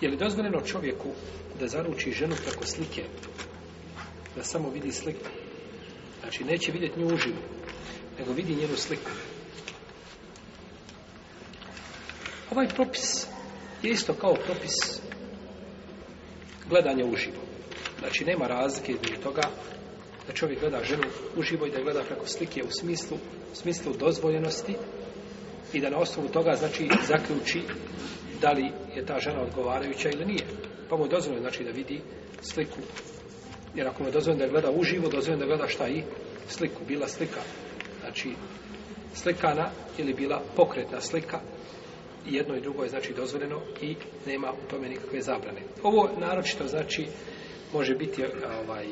Je li dozvoljeno čovjeku da zaruči ženu preko slike? Da samo vidi sliku? Znači, neće vidjeti nju uživo, nego vidi njenu sliku. Ovaj propis je isto kao propis gledanja uživo. Znači, nema razlike između toga da čovjek gleda ženu uživo i da gleda preko slike u smislu, u smislu dozvoljenosti i da na osnovu toga znači zaključi da li je ta žena odgovarajuća ili nije. Pa mu je dozvoljeno znači da vidi sliku. Jer ako mu je dozvoljeno da gleda uživo, dozvoljeno da gleda šta i sliku. Bila slika, znači slikana ili bila pokretna slika. I jedno i drugo je znači dozvoljeno i nema u tome nikakve zabrane. Ovo naročito znači može biti ovaj,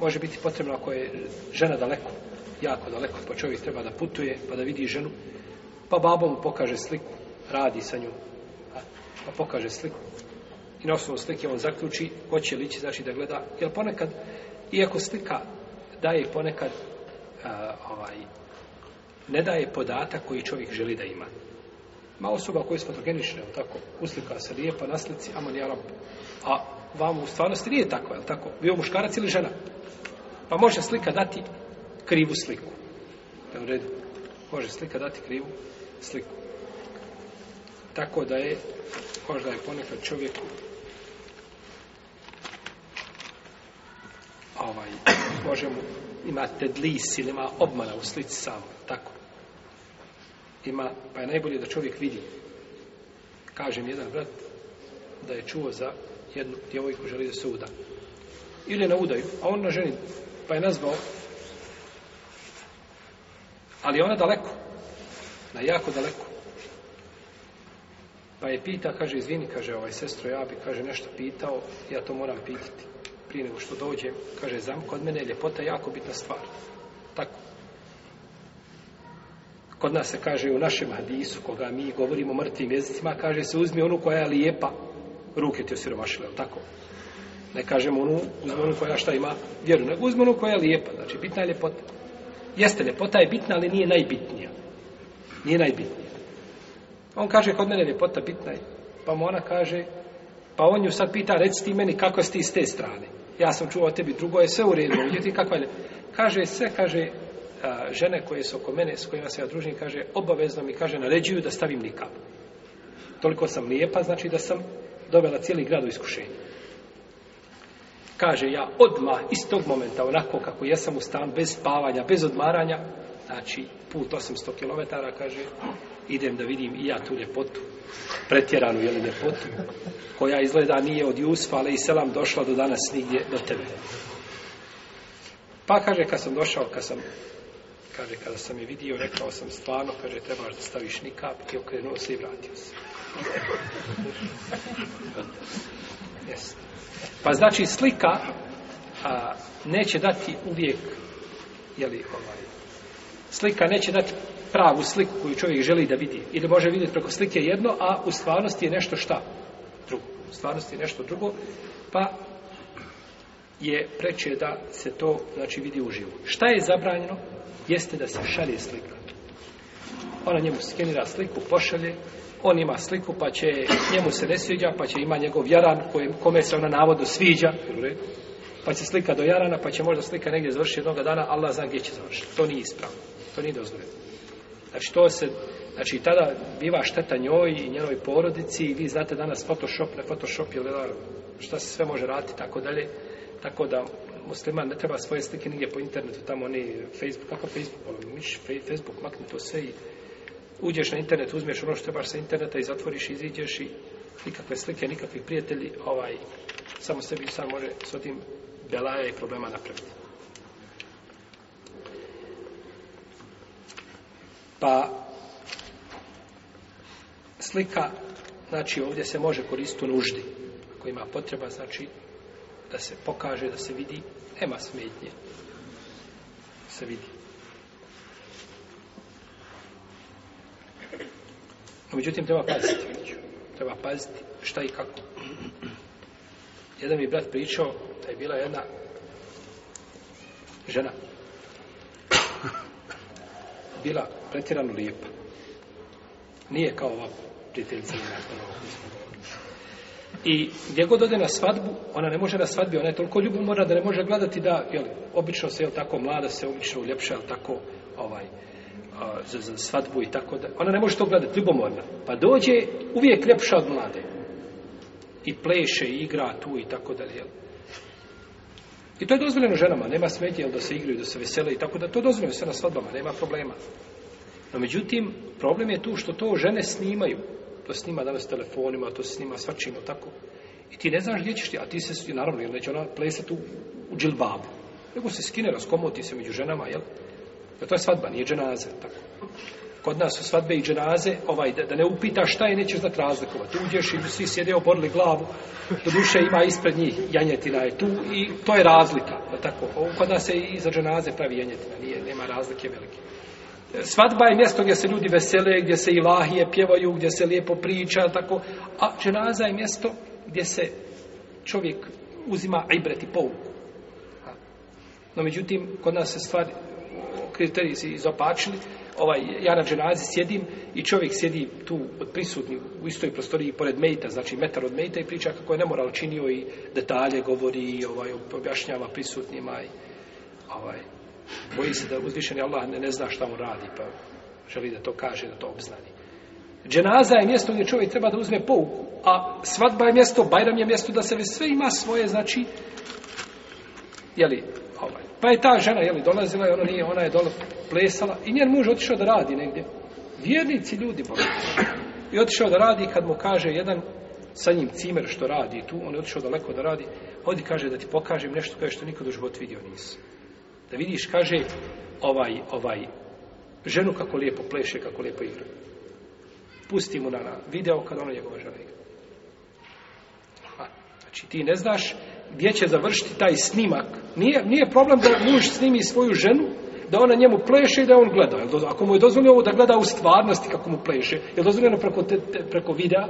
može biti potrebno ako je žena daleko, jako daleko, pa čovjek treba da putuje, pa da vidi ženu, pa babo mu pokaže sliku, radi sa njom, pa pokaže sliku. I na osnovu slike on zaključi, hoće li ići, znači da gleda. Jer ponekad, iako slika daje ponekad, ovaj, ne daje podatak koji čovjek želi da ima. Ma osoba koja je fotogenična, tako, uslika se lijepa na slici, aman ja A vam u stvarnosti nije tako, jel tako? Bio muškarac ili žena? Pa može slika dati krivu sliku. u redu? Može slika dati krivu sliku. Tako da je, možda je ponekad čovjek ovaj, može mu, ima tedlis ili ima obmana u slici samo, tako. Ima, pa je najbolje da čovjek vidi. Kažem jedan brat da je čuo za jednu djevojku želi da se uda. Ili na udaju, a on na ženi, pa je nazvao ali ona daleko. Na jako daleko. Pa je pita, kaže, izvini, kaže, ovaj sestro, ja bi, kaže, nešto pitao, ja to moram pitati. Prije nego što dođem, kaže, znam, kod mene je ljepota jako bitna stvar. Tako. Kod nas se kaže u našem hadisu, koga mi govorimo mrtvim jezicima, kaže se uzmi onu koja je lijepa, ruke ti osiromašile, tako? Ne kažemo onu, uzmi onu koja šta ima vjeru, nego uzmi onu koja je lijepa, znači bitna je ljepota. Jeste, ljepota je bitna, ali nije najbitnija. Nije najbitnija. On kaže, kod mene ljepota bitna je. Pa mu ona kaže, pa on ju sad pita, reci ti meni kako si ti s te strane. Ja sam čuo o tebi, drugo je sve u redu. Uvijeti kakva je Kaže, sve, kaže, žene koje su oko mene, s kojima se ja družim, kaže, obavezno mi, kaže, naređuju da stavim nikap. Toliko sam lijepa, znači da sam dovela cijeli grad u iskušenje. Kaže, ja odmah, iz tog momenta, onako kako jesam u stan, bez spavanja, bez odmaranja, znači put 800 km, kaže, idem da vidim i ja tu ljepotu, pretjeranu je li ljepotu, koja izgleda nije od Jusfa, ali i selam došla do danas nigdje do tebe. Pa kaže, kad sam došao, kad sam, kaže, kada sam je vidio, rekao sam stvarno, kaže, trebaš da staviš nikap, i okrenuo se i vratio se. Pa znači slika a, neće dati uvijek jeli, ovaj, slika neće dati pravu sliku koju čovjek želi da vidi. Ili može vidjeti preko slike jedno, a u stvarnosti je nešto šta? Drugo. U stvarnosti je nešto drugo, pa je preče da se to znači vidi uživo. Šta je zabranjeno? Jeste da se šalje slika ona njemu skenira sliku, pošalje, on ima sliku, pa će njemu se ne sviđa, pa će ima njegov jaran kojem, kome se ona navodno sviđa, pa će slika do jarana, pa će možda slika negdje završiti jednoga dana, Allah zna gdje će završiti. To nije ispravno, to nije dozvoljeno. Znači to se, znači tada biva šteta njoj i njenoj porodici i vi znate danas Photoshop, ne Photoshop ili šta se sve može raditi, tako dalje. Tako da musliman ne treba svoje slike nigdje po internetu, tamo oni Facebook, kako Facebook, ono, miš, Facebook makne to sve i uđeš na internet, uzmeš ono što baš sa interneta i zatvoriš, iziđeš i nikakve slike, nikakvi prijatelji, ovaj, samo sebi sam može s tim belaja i problema napraviti. Pa slika, znači ovdje se može koristiti u nuždi. Ako ima potreba, znači da se pokaže, da se vidi, nema smetnje. Se vidi. međutim, treba paziti. Treba paziti šta i kako. Jedan mi je brat pričao da je bila jedna žena bila pretjerano lijepa. Nije kao ova prijateljica i gdje god ode na svadbu, ona ne može na svadbi, ona je toliko ljubomora da ne može gledati da, jel, obično se, jel tako, mlada se obično uljepša, jel tako, ovaj, a, za, za svadbu i tako da. Ona ne može to gledati, ljubomorna. Pa dođe uvijek ljepša od mlade. I pleše, i igra tu i tako dalje. I to je dozvoljeno ženama, nema jel, da se igraju, da se vesele i tako da to je dozvoljeno sve na svadbama, nema problema. No međutim, problem je tu što to žene snimaju. To snima danas telefonima, to snima svačimo tako. I ti ne znaš gdje ćeš ti, a ti se, naravno, jer neće ona plesati u, u džilbabu. Nego se skine, raskomoti se među ženama, jel? Pa to je svadba, nije dženaze. Tako. Kod nas su svadbe i dženaze, ovaj, da, da ne upita šta je, nećeš znat razlikovati. Uđeš i svi sjede oborili glavu, do duše ima ispred njih, janjetina je tu i to je razlika. Tako. Kod nas se i za dženaze pravi janjetina, nije, nema razlike velike. Svadba je mjesto gdje se ljudi vesele, gdje se i lahije pjevaju, gdje se lijepo priča, tako. A dženaza je mjesto gdje se čovjek uzima i breti pouku. No međutim, kod nas se stvari kriteriji se izopačili, ovaj, ja na dženazi sjedim i čovjek sjedi tu prisutni u istoj prostoriji pored mejta, znači metar od mejta i priča kako je nemoral činio i detalje govori i ovaj, objašnjava prisutnima i ovaj, boji se da uzvišeni Allah ne, ne zna šta on radi pa želi da to kaže, da to obznani. Dženaza je mjesto gdje čovjek treba da uzme pouku, a svadba je mjesto, bajram je mjesto da se sve ima svoje, znači, jeli, pa je ta žena, jeli, dolazila i ona nije, ona je dole plesala i njen muž otišao da radi negdje. Vjernici ljudi, boli. I otišao da radi kad mu kaže jedan sa njim cimer što radi tu, on je otišao daleko da radi, odi kaže da ti pokažem nešto kao što nikad u životu vidio nisi. Da vidiš, kaže, ovaj, ovaj, ženu kako lijepo pleše, kako lijepo igra. Pusti mu na video kad ona njegova žena igra. Znači ti ne znaš gdje će završiti taj snimak. Nije, nije problem da muž snimi svoju ženu, da ona njemu pleše i da on gleda. Ako mu je dozvoljeno ovo da gleda u stvarnosti kako mu pleše, je dozvoljeno preko, te, preko videa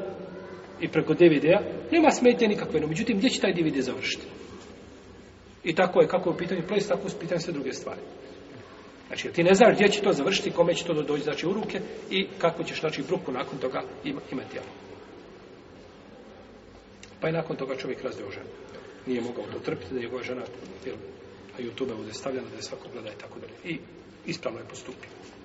i preko DVD-a, nema smetnje nikakve. No, međutim, gdje će taj DVD završiti? I tako je, kako je u pitanju ples, tako je u pitanju sve druge stvari. Znači, ti ne znaš gdje će to završiti, kome će to doći, znači, u ruke i kako ćeš, znači, bruku nakon toga imati. Pa i nakon toga čovjek razdeo nije mogao to trpiti, da njegova žena, jel, a YouTube ovdje stavljena da je svako gleda i tako dalje. I ispravno je postupio.